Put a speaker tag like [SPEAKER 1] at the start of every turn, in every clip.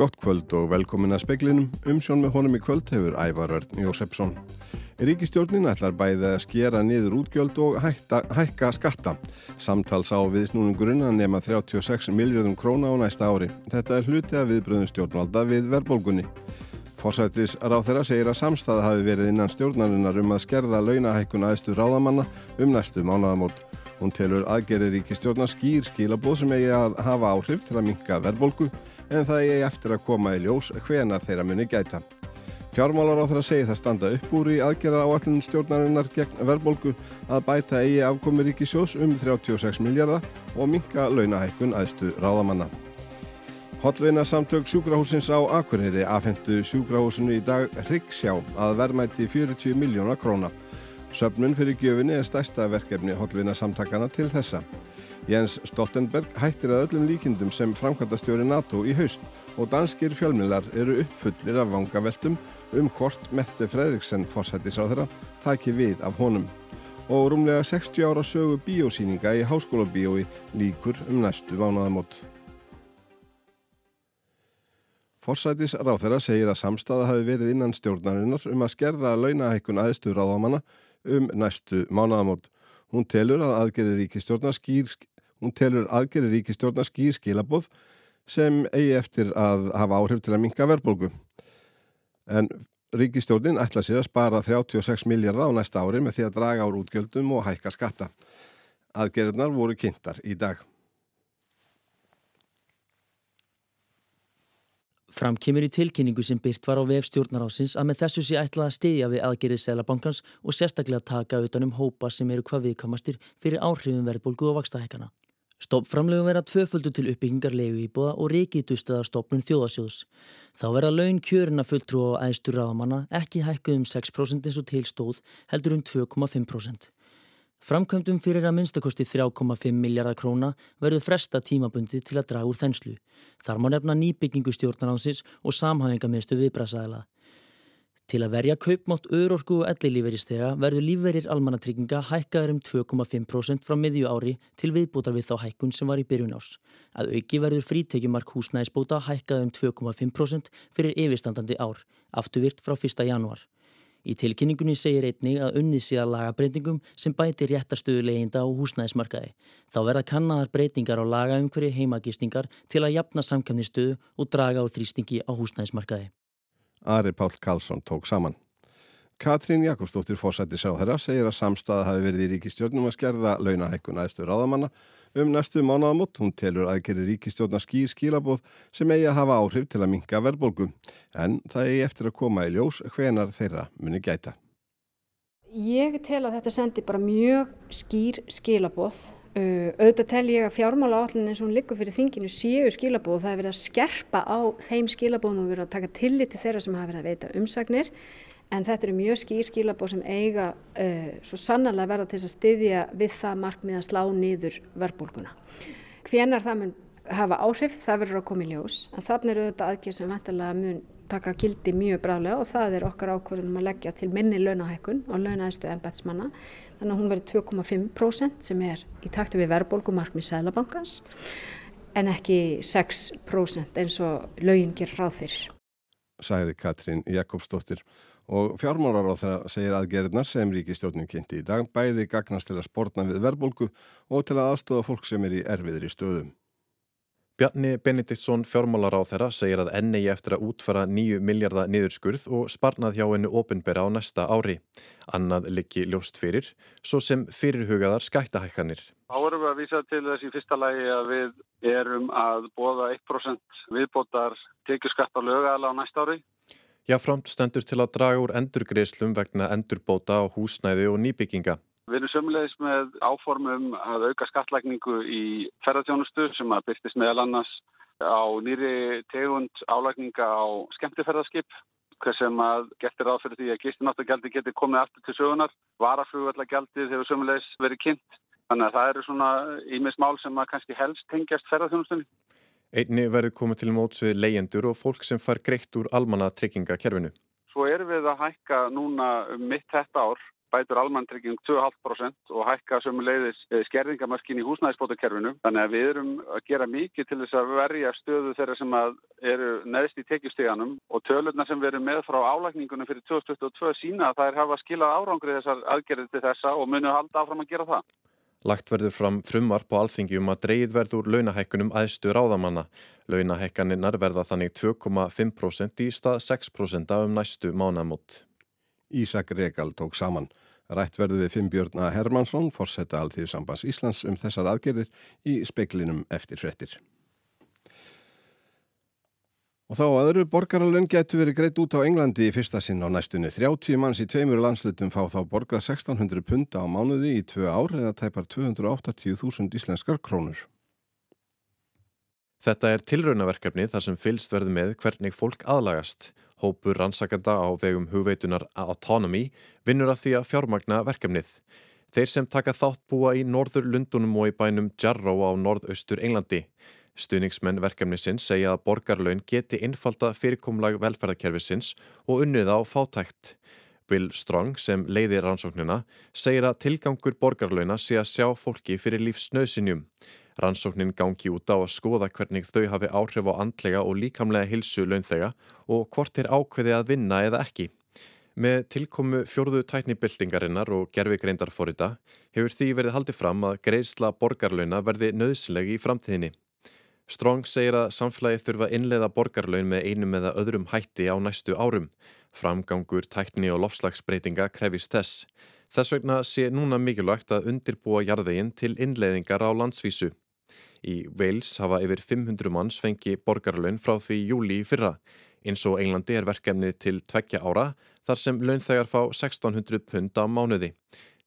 [SPEAKER 1] Gott kvöld og velkomin að speklinum. Umsjón með honum í kvöld hefur Ævar Örn Jósefsson. Ríkistjórnin ætlar bæðið að skera niður útgjöld og hætta, hækka skatta. Samtals á viðsnúningurinn að nema 36 miljardum króna á næsta ári. Þetta er hluti að viðbröðum stjórnvalda við verðbólgunni. Forsættis ráð þeirra segir að samstæða hafi verið innan stjórnarinnar um að skerða launahækkun aðstu ráðamanna um næstu mánaðamót. Hún telur aðgerið ríkistjórna skýr skilabóð sem eigi að hafa áhrif til að minka verðbólgu en það eigi eftir að koma í ljós hvenar þeirra muni gæta. Fjármálar á þeirra segi það standa upp úr í aðgerða áallin stjórnarinnar gegn verðbólgu að bæta eigi afkomi ríkisjós um 36 miljardar og minka launahækkun aðstu ráðamanna. Hotleina samtök sjúkrahúsins á Akureyri afhendu sjúkrahúsinu í dag Ríksjá að verðmæti 40 miljóna króna. Söfnun fyrir gjöfinni er stærsta verkefni hotlvina samtakana til þessa. Jens Stoltenberg hættir að öllum líkindum sem framkvæmtastjóri NATO í haust og danskir fjölmilar eru uppfullir af vangaveltum um hvort Mette Fredriksen fórsættisáðra taki við af honum. Og rúmlega 60 ára sögu biosýninga í háskóla bioi líkur um næstu vánaðamót. Forsætis ráþeira segir að samstaða hafi verið innan stjórnarinnar um að skerða launahækkun aðstu ráðamanna um næstu mánaðamót. Hún telur að aðgerir ríkistjórnar skýr, ríkistjórna skýr skilaboð sem eigi eftir að hafa áhrif til að minka verðbólgu. En ríkistjórnin ætla sér að spara 36 miljardar á næsta ári með því að draga ár útgjöldum og hækka skatta. Aðgerirnar voru kynntar í dag.
[SPEAKER 2] Fram kemur í tilkynningu sem byrt var á vefstjórnarásins að með þessu sé ætlað að stiðja við aðgerið Sælabankans og sérstaklega taka utanum hópa sem eru hvað viðkamastir fyrir áhrifum verðbólgu og vakstahækana. Stoppframlegum verða tvöföldu til uppbyggingar leigu íbúða og reykitustuða stopnum þjóðasjóðs. Þá verða laun kjörina fulltrú á æðstur ráðamanna ekki hækkuð um 6% eins og tilstóð heldur um 2,5%. Framkvæmdum fyrir að minnstakosti 3,5 miljardar króna verður fresta tímabundi til að draga úr þenslu. Þar má nefna nýbyggingu stjórnaránsins og samhæfingamestu viðbrasaðila. Til að verja kaupmátt öðrorku og ellilíferistega verður lífverir almannatrygginga hækkaður um 2,5% frá miðju ári til viðbútar við þá hækkun sem var í byrjun ás. Að auki verður frítekjumark húsnæðisbóta hækkaður um 2,5% fyrir yfirstandandi ár, afturvirt frá 1. janúar. Í tilkynningunni segir einnig að unnið síðan lagabreitingum sem bæti réttarstöðu leyinda á húsnæðismarkaði. Þá verða kannaðar breytingar á lagaumhverju heimagistingar til að jafna samkvæmnistöðu og draga úr þrýstingi á húsnæðismarkaði.
[SPEAKER 1] Ari Pál Karlsson tók saman. Katrín Jakobsdóttir fórsætti sá þeirra segir að samstaða hafi verið í ríkistjórnum að skerða launahækkun aðstöður áðamanna Um næstu mánaðamót hún telur aðgerir ríkistjórna skýr skílabóð sem eigi að hafa áhrif til að minka verðbólgu en það eigi eftir að koma í ljós hvenar þeirra muni gæta.
[SPEAKER 3] Ég tel að þetta sendi bara mjög skýr skílabóð. Uh, auðvitað tel ég að fjármála állin eins og hún liggur fyrir þinginu séu skílabóð og það er verið að skerpa á þeim skílabóðum og verið að taka tillit til þeirra sem hafa verið að veita umsagnir en þetta eru mjög skýr skilabóð sem eiga uh, svo sannarlega verða til að styðja við það markmið að slá niður verbulguna. Hvenar það mun hafa áhrif, það verður að koma í ljós, en þannig eru þetta aðgjör sem vantilega mun taka gildi mjög bráðlega og það er okkar ákvörðunum að leggja til minni launahækkun og launaðistu ennbætsmanna. Þannig að hún verður 2,5% sem er í takti við verbulgumarkmið Sælabankans en ekki 6% eins og laugin gerir ráð fyrir.
[SPEAKER 1] Sæði Katrín Jakobsdóttir og fjármálar á það segir aðgerðnar sem ríkistjónin kynnti í dag bæði gagnast til að spórna við verbolgu og til að aðstofa fólk sem er í erfiðri stöðum.
[SPEAKER 4] Bjarni Benediktsson fjármálar á þeirra segir að enni eftir að útfara nýju miljardar niðurskurð og sparnað hjá hennu ofinbera á næsta ári. Annað liggi ljóst fyrir, svo sem fyrirhugaðar skættahækkanir.
[SPEAKER 5] Þá erum við að vísa til þess í fyrsta lægi að við erum að bóða 1% viðbótar tekjuskatt á lögæðala á næsta ári
[SPEAKER 4] Jáframt stendur til að draga úr endurgreislum vegna endurbóta á húsnæði og nýbygginga.
[SPEAKER 5] Við erum sömulegis með áformum að auka skatlækningu í ferðartjónustu sem að byrstist meðal annars á nýri tegund álækninga á skemmtiferðarskip hver sem að getur áfyrir því að gistináttargjaldi getur komið aftur til sögunar. Varaflugvallagjaldið hefur sömulegis verið kynnt. Þannig að það eru svona ímis mál sem að kannski helst tengjast ferðartjónustunni.
[SPEAKER 4] Einni verður komið til móts við leyendur og fólk sem far greitt úr almanna tryggingakerfinu.
[SPEAKER 5] Svo erum við að hækka núna um mitt þetta ár bætur almanntrygging 2,5% og hækka sömuleiðis eh, skerðingamörkin í húsnæðisbótakerfinu. Þannig að við erum að gera mikið til þess að verja stöðu þeirra sem eru neðst í tekjustíganum og tölurna sem við erum með frá álækningunum fyrir 2022 sína að það er hafa skilað árangrið þessar aðgerðið til þessa og munu halda áfram að gera það.
[SPEAKER 4] Lagt verður fram frumvarp á alþingjum að dreyð verður launahækkunum aðstu ráðamanna. Launahækkaninnar verða þannig 2,5% í stað 6% af um næstu mánamót.
[SPEAKER 1] Ísak Regal tók saman. Rætt verður við Fimbjörna Hermansson, forsetta Alþjóðsambans Íslands um þessar aðgerðir í speklinum eftir frettir. Og þá aðru borgaralön getur verið greitt út á Englandi í fyrsta sinn á næstunni. 30 manns í tveimur landslutum fá þá borgað 1600 punta á mánuði í tvö ár eða tæpar 280.000 íslenskar krónur.
[SPEAKER 4] Þetta er tilraunaverkefni þar sem fylst verði með hvernig fólk aðlagast. Hópur rannsakanda á vegum hugveitunar Autonomy vinnur að því að fjármagna verkefnið. Þeir sem taka þátt búa í norður Lundunum og í bænum Jarrow á norðaustur Englandi. Stuðningsmenn verkefnisins segja að borgarlaun geti innfalda fyrirkomlag velferðarkerfisins og unnið á fátækt. Bill Strong sem leiðir rannsóknina segir að tilgangur borgarlauna sé að sjá fólki fyrir lífsnöðsinjum. Rannsóknin gangi út á að skoða hvernig þau hafi áhrif á andlega og líkamlega hilsu launþega og hvort er ákveði að vinna eða ekki. Með tilkomu fjórðu tæknibildingarinnar og gerfigreindar fórita hefur því verið haldið fram að greiðsla borgarlauna verði nöðsleg í framtíðinni. Strong segir að samfélagi þurfa innleiða borgarlaun með einum eða öðrum hætti á næstu árum. Framgangur, tækni og lofslagsbreytinga krefist þess. Þess vegna sé núna mikilvægt að undirbúa jarðeginn til innleiðingar á landsvísu. Í Wales hafa yfir 500 manns fengi borgarlaun frá því júli í fyrra. Eins og Englandi er verkefni til tveggja ára þar sem launþegar fá 1600 pund á mánuði.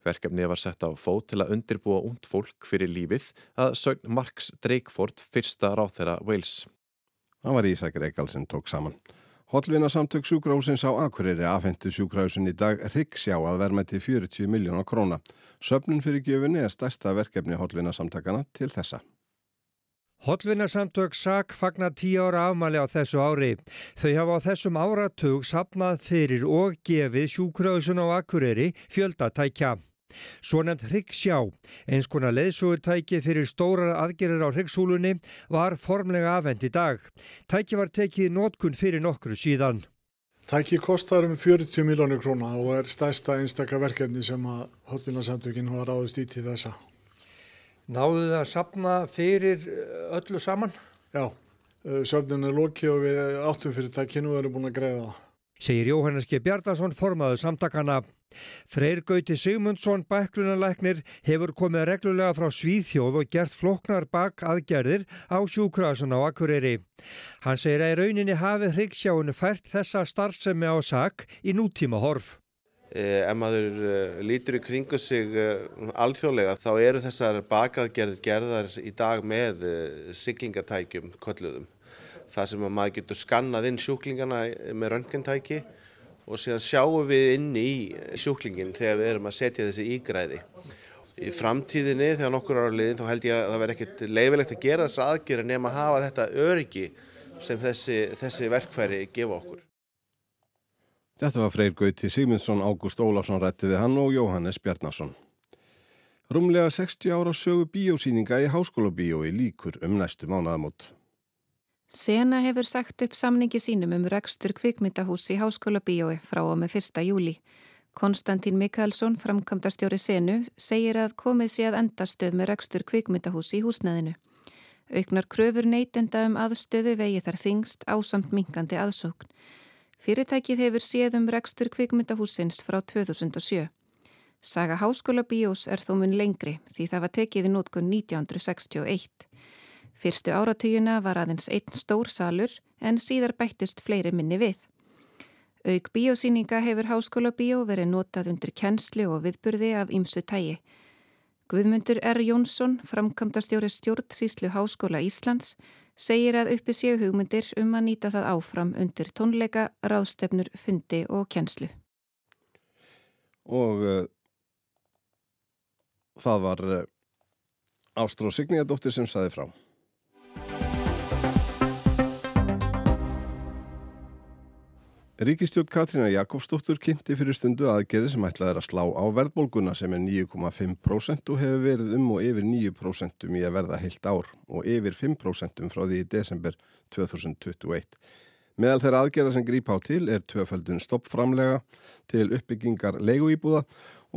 [SPEAKER 4] Verkefni var sett á fót til að undirbúa ungd fólk fyrir lífið að sögn Marks Dreikford fyrsta ráþeira Wales.
[SPEAKER 1] Það var Ísak Reykjál sem tók saman. Hollvinna samtök sjúkrahúsins á Akureyri afhendu sjúkrahúsin í dag Rikksjá að verma til 40 miljónar króna. Söfnun fyrir gjöfunni er stærsta verkefni Hollvinna samtakana til þessa.
[SPEAKER 6] Hollvinarsamtök SAK fagnar tíu ára afmæli á þessu ári. Þau hafa á þessum áratug sapnað fyrir og gefið sjúkrahúsun á Akureyri fjöldatækja. Svo nefnt Hryggsjá, eins konar leðsugurtæki fyrir stórar aðgerir á Hryggshúlunni, var formlega afhend í dag. Tæki var tekið nótkun fyrir nokkru síðan.
[SPEAKER 7] Tæki kostar um 40 miljónir króna og er stærsta einstakka verkefni sem að Hollvinarsamtökin hafa ráðist í til þessa.
[SPEAKER 6] Náðu það að sapna fyrir öllu saman?
[SPEAKER 7] Já, söfnun er loki og við áttum fyrir tækinu og erum búin að greiða það.
[SPEAKER 6] Segir Jóhannes G. Bjarnason formaðu samtakana. Freyr Gauti Sigmundsson bæklunarleiknir hefur komið reglulega frá Svíðhjóð og gert floknar bak aðgerðir á sjúkrasun á Akureyri. Hann segir að í rauninni hafi Hryggsjáinu fært þessa starfsemi á sak í nútíma horf.
[SPEAKER 8] Ef maður lítur í kringu sig alþjóðlega þá eru þessar bakaðgerðir gerðar í dag með siglingatækjum kolluðum. Það sem að maður getur skannað inn sjúklingana með röntgentæki og síðan sjáum við inn í sjúklingin þegar við erum að setja þessi ígræði. Í framtíðinni þegar nokkur ára liðin þá held ég að það verði ekkert leifilegt að gera þessar aðgerðir nema að hafa þetta öryggi sem þessi, þessi verkfæri gefa okkur.
[SPEAKER 1] Þetta var Freyr Gauti Sigmundsson, Ágúst Ólafsson rætti við hann og Jóhannes Bjarnason. Rúmlega 60 ára sögu bíósýninga í Háskóla bíói líkur um næstu mánaðamót.
[SPEAKER 9] Sena hefur sagt upp samningi sínum um rekstur kvikmyndahús í Háskóla bíói frá og með 1. júli. Konstantín Mikkelsson, framkvæmdastjóri Senu, segir að komið sé að endastöð með rekstur kvikmyndahús í húsnæðinu. Auknar kröfur neytenda um aðstöðu vegi þar þingst ásamt minkandi aðsókn. Fyrirtækið hefur séð um rekstur kvikmyndahúsins frá 2007. Saga Háskóla bíós er þó mun lengri því það var tekið í nótkun 1961. Fyrstu áratuguna var aðeins einn stór salur en síðar bættist fleiri minni við. Auk bíósýninga hefur Háskóla bíó verið notað undir kennslu og viðburði af ýmsu tægi. Guðmundur R. Jónsson, framkvæmdastjóri stjórnsýslu Háskóla Íslands, segir að uppi séu hugmyndir um að nýta það áfram undir tónleika, ráðstefnur, fundi og kennslu.
[SPEAKER 1] Og uh, það var uh, Ástró Signíadóttir sem saði frá. Ríkistjórn Katrína Jakobsdóttur kynnti fyrir stundu aðgerði sem ætlað er að slá á verðbólguna sem er 9,5% og hefur verið um og yfir 9% í að verða heilt ár og yfir 5% frá því í desember 2021. Meðal þeirra aðgerða sem grípa á til er tvöföldun stoppframlega til uppbyggingar leiguýbúða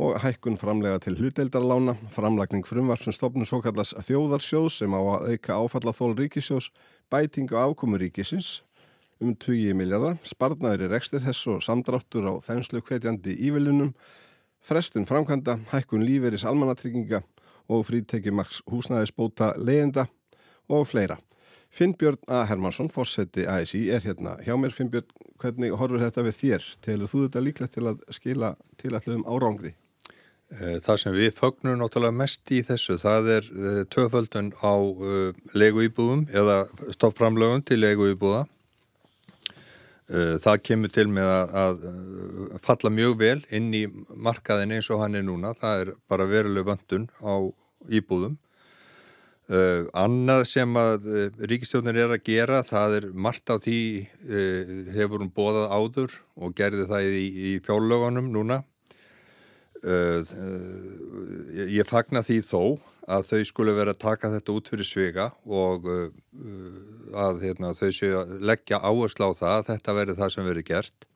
[SPEAKER 1] og hækkun framlega til hluteldarlána, framlagning frumvarp sem stopnum svo kallast þjóðarsjós sem á að auka áfallathól ríkisjós, bæting og afkomu ríkisins um 20 miljardar, sparnaður í reksti þess og samdráttur á þenslu hvetjandi ívilunum, frestun framkvæmda, hækkun líferis almannatrygginga og frítekjumarks húsnæðisbóta leyenda og fleira. Finnbjörn A. Hermansson, fórseti ASI, er hérna hjá mér. Finnbjörn, hvernig horfur þetta við þér? Telur þú þetta líklegt til að skila til allir um árangri?
[SPEAKER 10] Eh, það sem við fögnum náttúrulega mest í þessu, það er eh, töföldun á uh, legu íbúðum eða stoppframlögun til legu íbúða Eh, það kemur til með að, að eh, falla mjög vel inn í markaðin eins og hann er núna. Það er bara veruleg vöndun á íbúðum. Uh, annað sem að ríkistjóðnir er að gera, það er margt á því hefur hún bóðað áður og gerði það í, í fjárlögunum núna. Ég fagna því þó að þau skulle vera að taka þetta út fyrir svega og að hérna, þau séu að leggja áherslu á það að þetta veri það sem veri gert.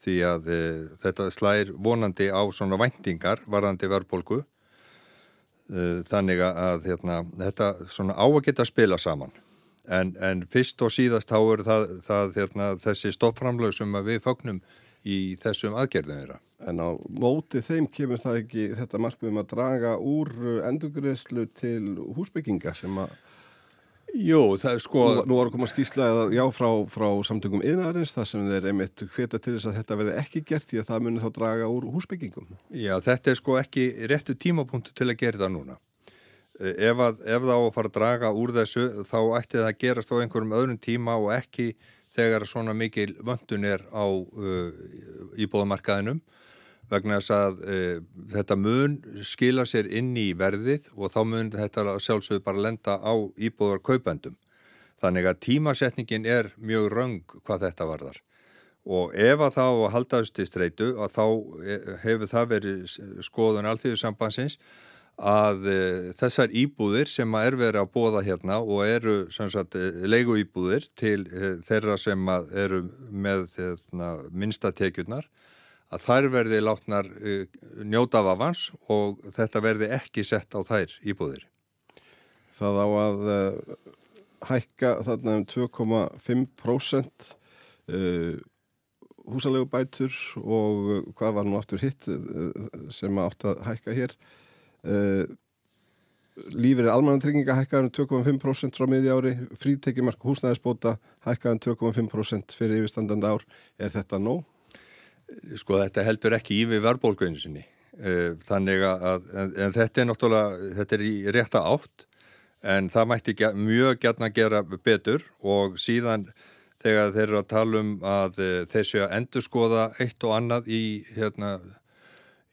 [SPEAKER 10] Því að uh, þetta slæðir vonandi á svona væntingar varðandi verðbólgu. Uh, þannig að hérna, þetta svona á að geta spila saman. En, en fyrst og síðast þá eru það, það hérna, þessi stoppframlög sem við fagnum í þessum aðgerðum þeirra.
[SPEAKER 1] En á móti þeim kemur það ekki þetta markmiðum að draga úr endurgriðslu til húsbygginga sem að...
[SPEAKER 10] Jú, það er sko...
[SPEAKER 1] Nú, nú var að koma skýrslaðið já frá, frá samtökum yðnarins þar sem þeir einmitt hveta til þess að þetta verði ekki gert því að það munir þá draga úr húsbyggingum.
[SPEAKER 10] Já, þetta er sko ekki réttu tímapunktu til að gera það núna. Ef, að, ef þá að fara að draga úr þessu þá ætti það að gerast á einhverjum öðrum tíma og ekki þegar svona mikil vöndun er á uh, íbúðamarkaðinum vegna þess að e, þetta mun skila sér inn í verðið og þá mun þetta sjálfsögðu bara lenda á íbúðar kaupendum. Þannig að tímasetningin er mjög röng hvað þetta varðar. Og ef að þá haldaðust í streitu að þá e, hefur það verið skoðun alþjóðsambansins að e, þessar íbúðir sem er verið að bóða hérna og eru sagt, leigu íbúðir til e, þeirra sem eru með hérna, minnstatekjurnar að þær verði látnar uh, njóta af avans og þetta verði ekki sett á þær íbúðir.
[SPEAKER 1] Það á að uh, hækka þarna um 2,5% uh, húsalegu bætur og hvað var nú aftur hitt sem átt að hækka hér. Lífið er almanantrygginga hækkaðan um 2,5% frá miði ári, frítekimark húsnæðisbóta hækkaðan um 2,5% fyrir yfirstandandi ár. Er þetta nóg?
[SPEAKER 10] Sko þetta heldur ekki í við verðbólgauðinu sinni. Eh, þannig að, þetta er náttúrulega, þetta er í rétta átt en það mætti mjög gætna gera betur og síðan þegar þeir eru að tala um að eh, þeir séu að endurskoða eitt og annað í, hérna,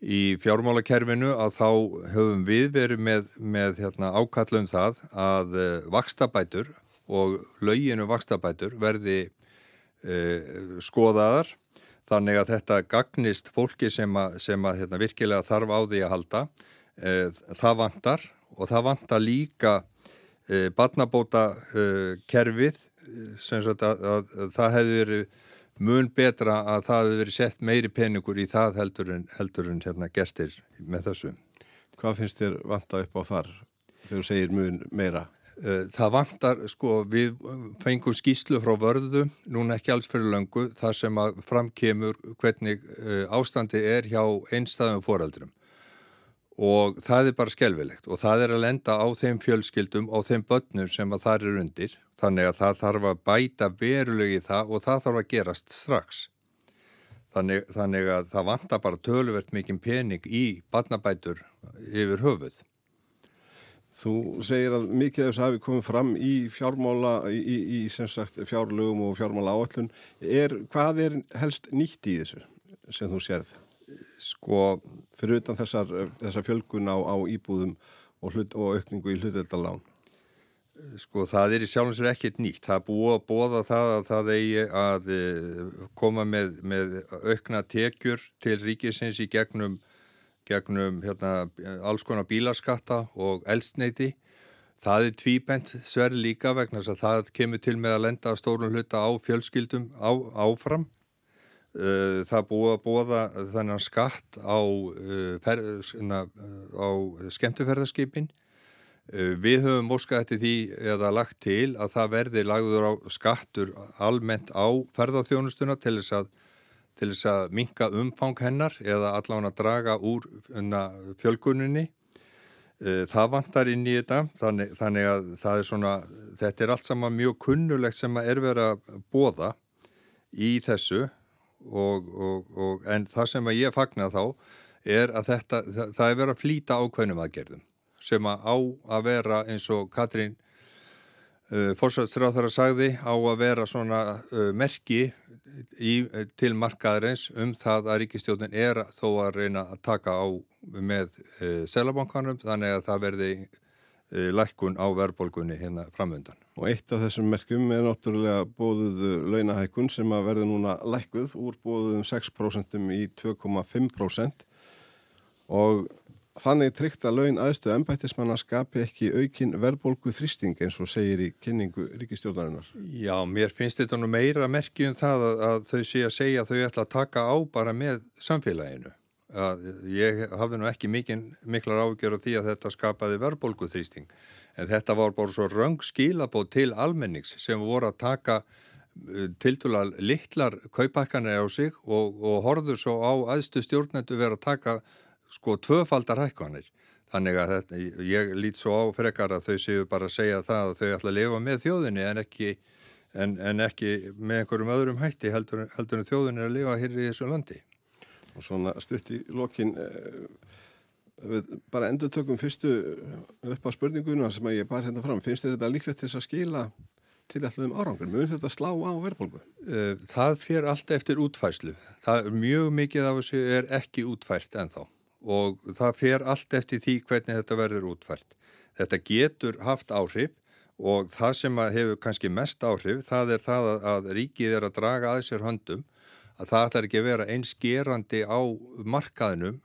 [SPEAKER 10] í fjármálakerfinu að þá höfum við verið með, með hérna, ákallum það að uh, vakstabætur og lauginu vakstabætur verði uh, skoðaðar þannig að þetta gagnist fólki sem að, sem að hérna, virkilega þarf á því að halda e, það vantar og það vantar líka e, barnabóta e, kerfið sem sagt að, að, að það hefði verið mun betra að það hefði verið sett meiri peningur í það heldur en, heldur en hérna, gerstir með þessu.
[SPEAKER 1] Hvað finnst þér vanta upp á þar þegar þú segir mun meira?
[SPEAKER 10] Eh, það vantar, sko, við fengum skýslu frá vörðu, núna ekki alls fyrir löngu, þar sem að framkemur hvernig eh, ástandi er hjá einstæðum foreldrum og það er bara skelvilegt og það er að lenda á þeim fjölskyldum og þeim börnum sem að það er undir, þannig að það þarf að bæta verulegi það og það þarf að gerast strax. Þannig, þannig að það vantar bara töluvert mikið pening í barnabætur yfir höfuð.
[SPEAKER 1] Þú segir að mikið af þess að hafi komið fram í fjármála, í, í, í sagt fjárlögum og fjármála áallun. Hvað er helst nýtt í þessu sem þú sérð?
[SPEAKER 10] Sko,
[SPEAKER 1] fyrir utan þessar, þessar fjölgun á, á íbúðum og, hlut, og aukningu í hluteldalán?
[SPEAKER 10] sko það er í sjálfum sér ekkert nýtt. Það er búið að bóða það að það eigi að koma með, með aukna tekjur til ríkisins í gegnum, gegnum hérna, alls konar bílaskatta og elstneiti. Það er tvíbent sverð líka vegna þess að það kemur til með að lenda stórun hluta á fjölskyldum á, áfram. Uh, það búið að bóða þennan skatt á, uh, per, á skemmtuferðarskipin. Við höfum óskað eftir því eða lagt til að það verði lagður á skattur almennt á ferðarþjónustuna til þess að, til þess að minka umfang hennar eða allavega draga úr fjölguninni. Eh, það vantar inn í þetta þannig, þannig að er svona þetta er allt saman mjög kunnulegt sem er verið að bóða í þessu og, og, og, en það sem ég fagnar þá er að þetta, það, það er verið að flýta ákveðnum aðgerðum sem að á að vera eins og Katrín uh, fórsvæðsráþara sagði á að vera svona uh, merki í, til markaðarins um það að ríkistjóðin er þó að reyna að taka á með e, selabankanum þannig að það verði lækkun á verðbólgunni hérna framöndan.
[SPEAKER 1] Og eitt af þessum merkum er náttúrulega bóðuðu launahækkun sem að verði núna lækkuð úr bóðuðum 6% í 2,5% og Þannig tryggt að laun aðstöðu ennbættismanna skapi ekki aukin verðbólgu þrýsting eins og segir í kynningu ríkistjórnarinnar.
[SPEAKER 10] Já, mér finnst þetta nú meira merkjum það að, að þau sé að segja að þau ætla að taka á bara með samfélaginu. Að ég hafði nú ekki mikil, miklar ágjör á því að þetta skapaði verðbólgu þrýsting en þetta var bara svo röng skilabóð til almennings sem voru að taka uh, tiltúla litlar kaupakkanir á sig og, og horður svo á aðstu stjórnendu verið að taka sko tvöfaldar hækkanir. Þannig að þetta, ég lít svo á frekar að þau séu bara að segja það að þau ætla að lifa með þjóðinni en ekki, en, en ekki með einhverjum öðrum hætti heldur, heldur en þjóðinni að lifa hér í þessu landi.
[SPEAKER 1] Og svona stutt í lokin, eh, bara endur tökum fyrstu upp á spurninguna sem ég bar hérna fram. Finnst þetta líklegt til að skila til allum árangur? Mjög þetta slá á verðbólgu?
[SPEAKER 10] Eh, það fyrir allt eftir útfæslu. Það, mjög mikið af þessu er ekki útfært ennþá og það fer allt eftir því hvernig þetta verður útfært. Þetta getur haft áhrif og það sem hefur kannski mest áhrif það er það að, að ríkið er að draga að sér höndum að það ætlar ekki að vera einsgerandi á markaðinum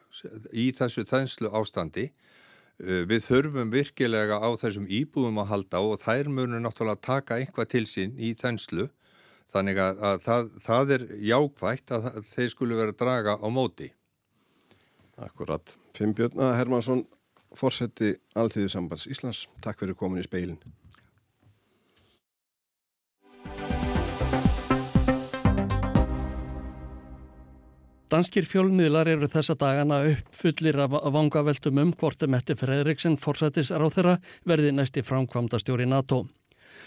[SPEAKER 10] í þessu þenslu ástandi. Uh, við þurfum virkilega á þessum íbúðum að halda og þær munum náttúrulega taka einhvað til sín í þenslu þannig að, að það, það er jákvægt að þeir skulu vera að draga á móti.
[SPEAKER 1] Akkurat. Fimbjörn Hermansson, fórseti Alþjóðu sambands Íslands. Takk fyrir komin í speilin.
[SPEAKER 11] Danskir fjölmiðlar eru þessa dagana uppfullir af vangaveltum um hvort Mette Fredriksen fórsættis ráð þeirra verði næsti framkvamdastjóri NATO.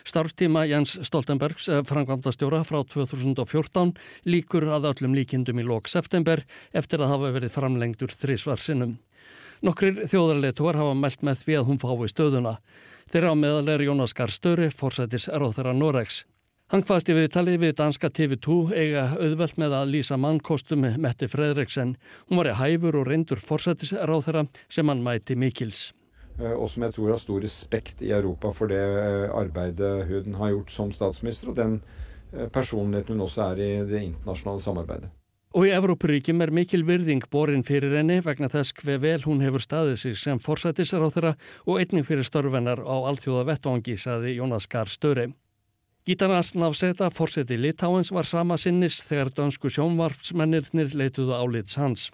[SPEAKER 11] Starftíma Jens Stoltenbergs eh, frangvandastjóra frá 2014 líkur að öllum líkindum í lok september eftir að hafa verið framlengdur þrísvarsinnum. Nokkrir þjóðarleituar hafa meldt með því að hún fái stöðuna. Þeirra á meðal er Jónas Garstöri, forsætis ráþara Noregs. Hann hvaðst í viðtalið við danska TV2 eiga auðvelt með að lýsa mannkostum Mette Fredriksen. Hún var í hæfur og reyndur forsætis ráþara sem hann mæti mikils.
[SPEAKER 12] Eh, og som jeg tror har stor respekt i Europa for det eh, arbeidet hun har gjort som statsminister, og den eh, personligheten hun også er i det internasjonale samarbeidet.
[SPEAKER 11] Og í Evrópuríkjum er mikil virðing borin fyrir henni vegna þess hver vel hún hefur staðið sig sem forsættisar á þeirra og einning fyrir störfennar á alþjóða vettvangi, saði Jónas Gahr Störi. Gítarnas náfseta forseti Litáens var sama sinnis þegar dönsku sjónvarpsmennirnir leituðu álits hans.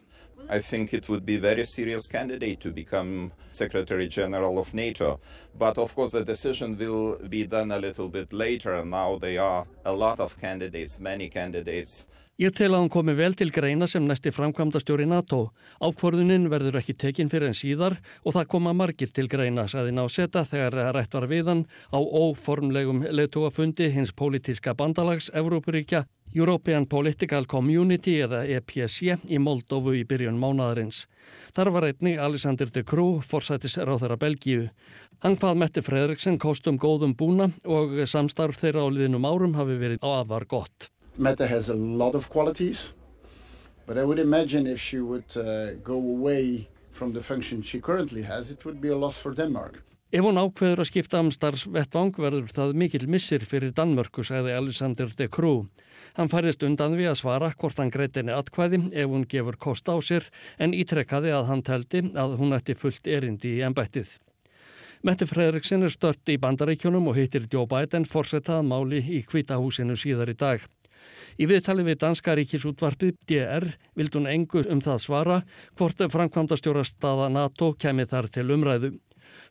[SPEAKER 13] I think it would be a very serious candidate to become Secretary General of NATO. But of course, the decision will be done a little bit later. Now there are a lot of candidates, many candidates.
[SPEAKER 11] Ég tel að hann komi vel til greina sem næsti framkvæmdastjóri NATO. Ákvörðunin verður ekki tekinn fyrir en síðar og það koma margir til greina, saði ná seta þegar rætt var við hann á óformlegum leðtúafundi hins pólitíska bandalags Evrópuríkja European Political Community eða EPC í Moldófu í byrjun mánadarins. Þar var einni Alexander de Croo, forsætis ráþara Belgíu. Hann hvað Mette Fredriksen kostum góðum búna og samstarf þeirra á liðnum árum hafi verið afar gott.
[SPEAKER 14] Mette has a lot of qualities, but I would imagine if she would uh, go away from the function she currently has, it would be a loss for Denmark.
[SPEAKER 11] Ef hún ákveður að skipta um starfsvettvang verður það mikil missir fyrir Danmörku, sagði Alexander de Croo. Hann færðist undan við að svara hvort hann greitinni atkvæði ef hún gefur kost á sér en ítrekkaði að hann teldi að hún ætti fullt erindi í ennbættið. Mette Fredriksson er stört í bandaríkjónum og heitir Joe Biden fórsetaða máli í kvítahúsinu síðar í dag. Í viðtali við Danska ríkisútvarpið DR vild hún engu um það svara hvort framkvæmdastjóra staða NATO kemið þar til umræðu.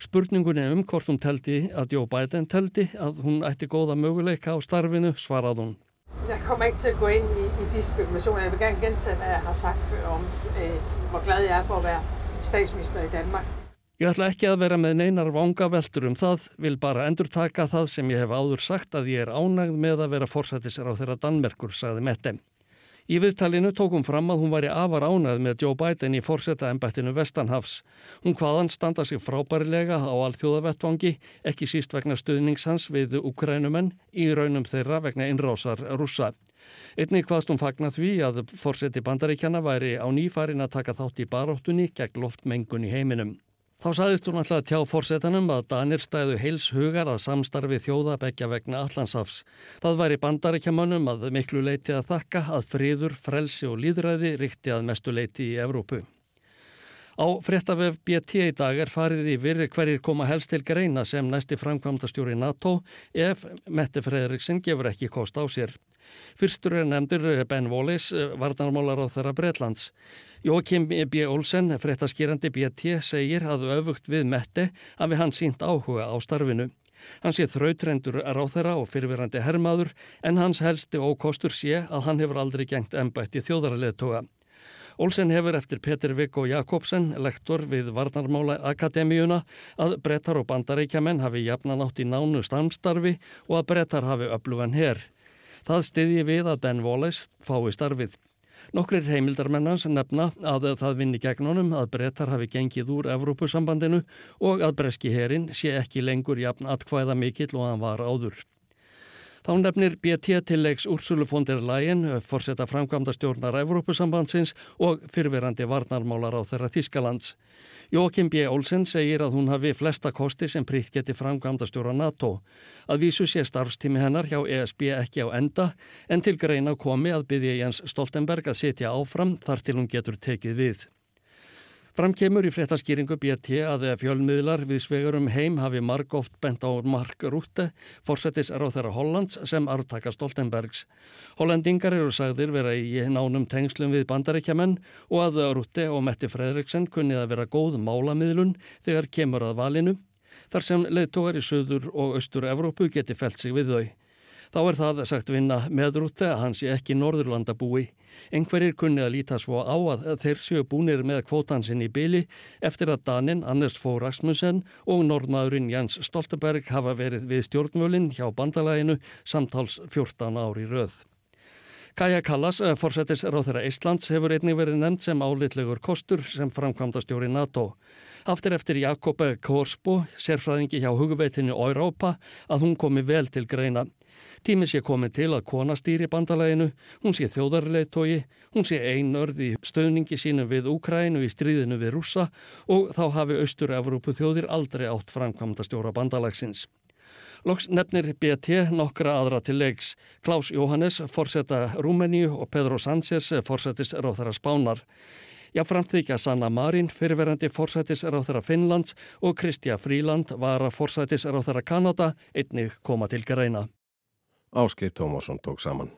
[SPEAKER 11] Spurningunni um hvort hún teldi að Joe Biden teldi að hún ætti góða möguleika á starfinu svarað hún.
[SPEAKER 15] Jeg kommer ikke til at gå ind i, i de spekulationer. Jeg vil gerne gentage, hvad jeg har sagt før om, øh, hvor glad jeg er for at være statsminister i Danmark.
[SPEAKER 11] Ég ætla ekki að vera með neinar vanga veldur um það, vil bara endur taka það sem ég hef áður sagt að ég er ánægð með að vera forsættisar á þeirra Danmerkur, sagði Mette. Í viðtalinu tókum fram að hún væri afar ánægð með Joe Biden í forsættaembættinu Vestanhafs. Hún hvaðan standa sig frábærilega á alþjóðavettvangi, ekki síst vegna stuðningshans við ukrænumenn í raunum þeirra vegna innrásar rúsa. Einnig hvaðst hún fagna því að forsætti bandaríkjana væri á nýfarin að taka þátt í baróttunni gegn loftmengun í heiminum. Þá saðist hún alltaf tjá fórsetanum að Danir stæðu heils hugar að samstarfi þjóðabekja vegna Allandsafs. Það væri bandaríkjamannum að miklu leiti að þakka að friður, frelsi og líðræði ríkti að mestu leiti í Evrópu. Á fréttavef BT í dag er farið yfir hverjir koma helst til greina sem næsti framkvæmdastjóri NATO ef Mette Fredriksson gefur ekki kost á sér. Fyrstur er nefndur Ben Wallis, varnarmálar á þeirra Breitlands. Jókim B. Olsen, fréttaskýrandi BT, segir að öfugt við Mette hafi hann sínt áhuga á starfinu. Hann sé þrautrendur ráþæra og fyrirverandi herrmaður en hans helsti ókostur sé að hann hefur aldrei gengt ennbætti þjóðarleðtoga. Olsen hefur eftir Petur Viggo Jakobsen, lektor við Varnarmála Akademíuna, að brettar og bandaríkjaman hafi jafnan átt í nánu stamstarfi og að brettar hafi öflugan herr. Það stiðji við að Ben Wallace fái starfið. Nokkrir heimildarmennans nefna að það vinni gegn honum að brettar hafi gengið úr Evrópusambandinu og að breski herin sé ekki lengur jafn atkvæða mikill og hann var áður. Þá nefnir BT tilleiks Úrsulu von der Leyen, forsetta framkvæmda stjórnar Evrópusambandsins og fyrverandi varnarmálar á þeirra Þískalands. Jókim B. Olsen segir að hún hafi flesta kosti sem prítt geti framkvæmda stjóra NATO. Að vísu sé starfstími hennar hjá ESB ekki á enda en til greina komi að byggja Jens Stoltenberg að setja áfram þar til hún getur tekið við. Framkemur í fréttaskýringu BT að fjölmiðlar við svegurum heim hafi marg oft bent á Mark Rutte, fórsetis þeirra Hollands sem artaka Stoltenbergs. Hollendingar eru sagðir vera í nánum tengslum við bandaríkjaman og að Rutte og Metti Fredriksen kunnið að vera góð málamiðlun þegar kemur að valinu, þar sem leðtógar í söður og austur Evrópu geti felt sig við þau. Þá er það sagt vinna með Rutte að hans sé ekki Norðurlanda búi. Engverir kunni að líta svo á að þeir séu búinir með kvótansinn í byli eftir að Danin Anders Fogh Rasmussen og norðmaðurinn Jens Stoltenberg hafa verið við stjórnmölinn hjá bandalæginu samtals 14 ári röð. Kaja Kallas, forsetis ráþæra Íslands, hefur einnig verið nefnd sem álitlegur kostur sem framkvæmda stjóri NATO. Aftur eftir Jakob Korsbo, sérfræðingi hjá hugveitinu Órópa, að hún komi vel til greina. Tími sé komið til að kona stýri bandalæginu, hún sé þjóðarleitói, hún sé einörð í stöðningi sínum við Úkrænu í stríðinu við rússa og þá hafi Östur-Európu þjóðir aldrei átt framkvæmda stjóra bandalægsins. Loks nefnir BT nokkra aðra til leiks. Klaus Jóhannes, forsetta Rúmeníu og Pedro Sánchez, forsetis ráþara Spánar. Jáframt þykja Sanna Marín, fyrirverandi forsætis ráþara Finnlands og Kristja Fríland var að forsætis ráþara Kanada einnig koma til greina.
[SPEAKER 1] Áskei Tómasson tók saman.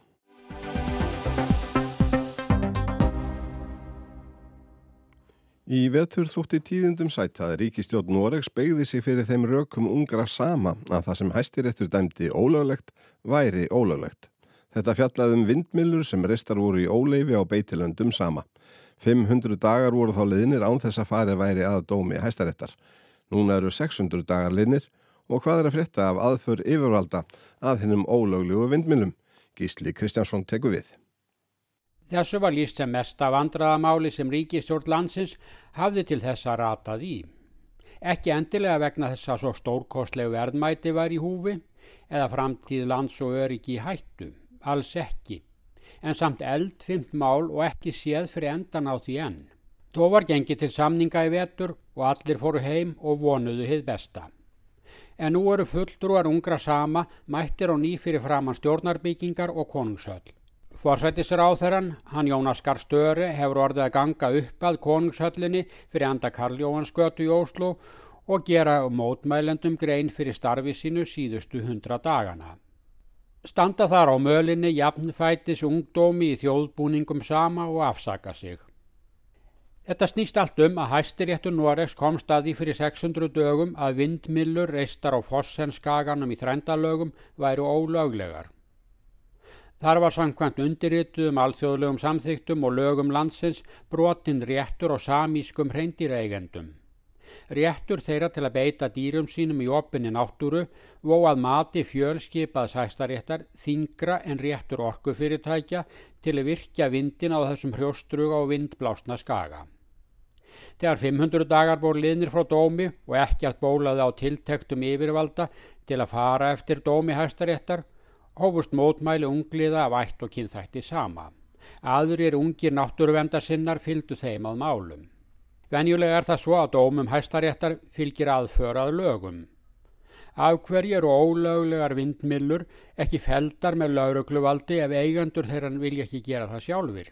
[SPEAKER 1] Í vetur þútti tíðundum sætt að ríkistjótt Noregs beigði sig fyrir þeim rökum ungra sama að það sem hæstiréttur dæmdi ólöglegt væri ólöglegt. Þetta fjallaði um vindmilur sem restar voru í óleifi á beitilöndum sama. 500 dagar voru þá liðnir án þess að farið væri að dómi hæstaréttar. Núna eru 600 dagar liðnir og hvað er að frétta af aðför yfirvalda að hennum ólöglugu vindmilum? Gísli Kristjánsson teku við.
[SPEAKER 16] Þessu var líst sem mesta vandraðamáli sem ríkistjórn landsins hafði til þessa ratað í. Ekki endilega vegna þess að svo stórkostlegu verðmæti var í húfi eða framtíð lands og öryggi í hættu, alls ekki, en samt eldfimt mál og ekki séð fyrir endan á því enn. Tó var gengið til samninga í vetur og allir fóru heim og vonuðu hið besta. En nú eru fulltrúar ungra sama mættir á ný fyrir framann stjórnarbyggingar og konungshöll. Forsættisráþarann, hann Jónas Garstöri, hefur orðið að ganga upp að konungshöllinni fyrir anda Karl Jóhansgötu í Óslo og gera mótmælendum grein fyrir starfi sínu síðustu hundra dagana. Standa þar á mölinni jafnfætis ungdómi í þjóðbúningum sama og afsaka sig. Þetta snýst allt um að hæstiréttur Noregs kom staði fyrir 600 dögum að vindmillur reistar á fossenskaganum í þrændalögum væru ólöglegar. Þar var samkvæmt undirrituð um alþjóðlegum samþyktum og lögum landsins brotin réttur og samískum hreindireigendum. Réttur þeirra til að beita dýrum sínum í opinni náttúru vó að mati fjölskipaðs hæstaréttar þingra en réttur orkufyrirtækja til að virkja vindin á þessum hrjóstruga og vindblásna skaga. Þegar 500 dagar voru liðnir frá dómi og ekkert bólaði á tiltektum yfirvalda til að fara eftir dómi hæstaréttar, hófust mótmæli ungliða af ætt og kynþætti sama. Aðurir ungir náttúruvendarsinnar fylgdu þeim að málum. Venjulega er það svo að dómum hæstaréttar fylgir aðförað lögum. Af hverju eru ólöglegar vindmillur ekki feldar með laurugluvaldi ef eigandur þeirran vilja ekki gera það sjálfur?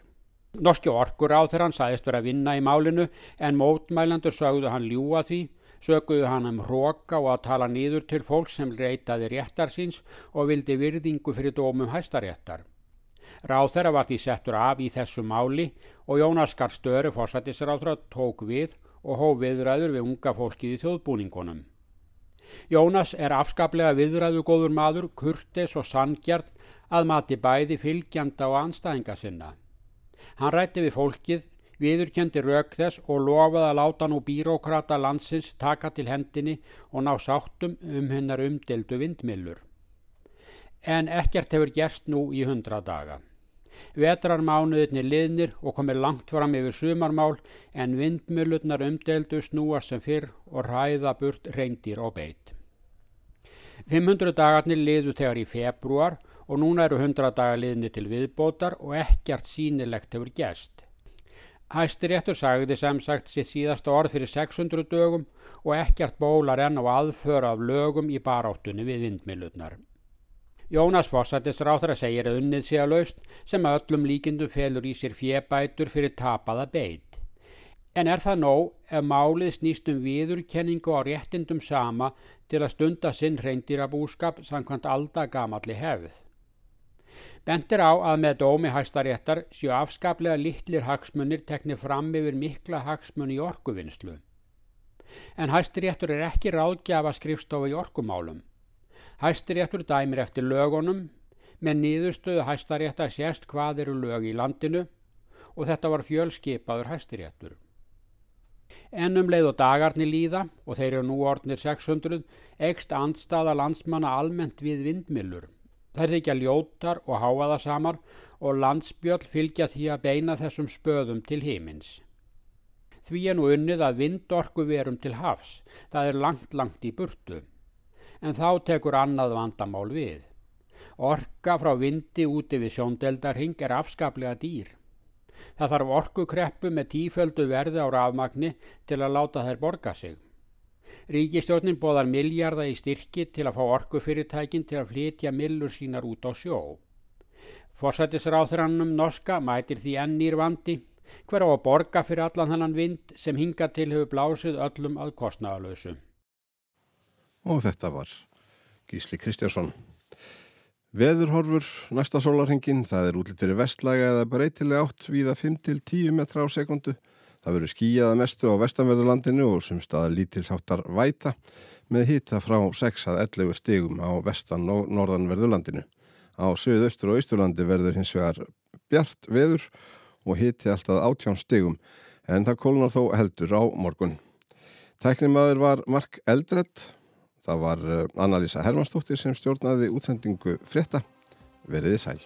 [SPEAKER 16] Norski orkur á þeirra hann sæðist verið að vinna í málinu en mótmælandur sögðu hann ljúa því, söguðu hann um hróka og að tala nýður til fólk sem reytaði réttar síns og vildi virðingu fyrir dómum hæstaréttar. Ráð þeirra var því settur af í þessu máli og Jónas Garstöru fórsættisráðra tók við og hóf viðræður við unga fólkið í þjóðbúningunum. Jónas er afskaplega viðræðu góður maður, kurtis og sangjart að mati bæði fylgjanda og anstæðinga sinna. Hann rætti við fólkið, viðurkendi rauk þess og lofaði að láta nú bírókrata landsins taka til hendinni og ná sáttum um hennar umdeldu vindmillur. En ekkert hefur gerst nú í hundra daga. Vetrarmánuðinni liðnir og komir langt fram yfir sumarmál en vindmillurnar umdeldu snúa sem fyrr og ræða burt reyndir og beitt. 500 dagarnir liðu þegar í februar og núna eru 100 dagaliðni til viðbótar og ekkert sínilegt hefur gæst. Hæstiréttur sagði sem sagt sitt síðasta orð fyrir 600 dögum og ekkert bólar enn á aðföra af lögum í baráttunni við vindmilurnar. Jónas Fossættisráþra segir að unnið sé að laust sem að öllum líkindum felur í sér fjebætur fyrir tapaða beit. En er það nóg ef málið snýst um viðurkenningu á réttindum sama til að stunda sinn reyndirabúskap samkvæmt aldagamalli hefð? Bentir á að með dómi hæstaréttar séu afskaplega litlir hagsmunir teknir fram yfir mikla hagsmun í orkuvinnslu. En hæstaréttur er ekki ráðgjafa skrifstofa í orkumálum. Hæstaréttur dæmir eftir lögunum, með nýðustöðu hæstaréttar sést hvað eru lög í landinu og þetta var fjölskipaður hæstaréttur. Ennum leið og dagarni líða og þeir eru nú orðnir 600 ekst andstaða landsmanna almennt við vindmilur. Þær þykja ljótar og háaðasamar og landsbjörn fylgja því að beina þessum spöðum til hímins. Því er nú unnið að vindorku verum til hafs, það er langt langt í burtu. En þá tekur annað vandamál við. Orka frá vindi úti við sjóndeldarhing er afskaplega dýr. Það þarf orkukreppu með tíföldu verði á rafmagni til að láta þær borga sig. Ríkistjórnin bóðar miljarda í styrki til að fá orkufyrirtækin til að flytja millur sínar út á sjó. Forsættisráþrannum norska mætir því ennýr vandi hver á að borga fyrir allan þannan vind sem hinga til hefur blásið öllum að kostnaðalösu.
[SPEAKER 1] Og þetta var Gísli Kristjársson. Veðurhorfur næsta sólarhengin, það er útlýttir í vestlæga eða breytilega átt viða 5-10 metra á sekundu. Það verður skíjaða mestu á vestanverðurlandinu og sem staða lítilsáttar væta með hýta frá 6 að 11 stigum á vestan og norðanverðurlandinu. Á söðaustur og austurlandi verður hins vegar bjart veður og hýti alltaf 18 stigum en það kólnar þó heldur á morgun. Tæknimaður var Mark Eldredd, það var eh, Anna-Lísa Hermannsdóttir sem stjórnaði útsendingu frétta. Veriði sæl.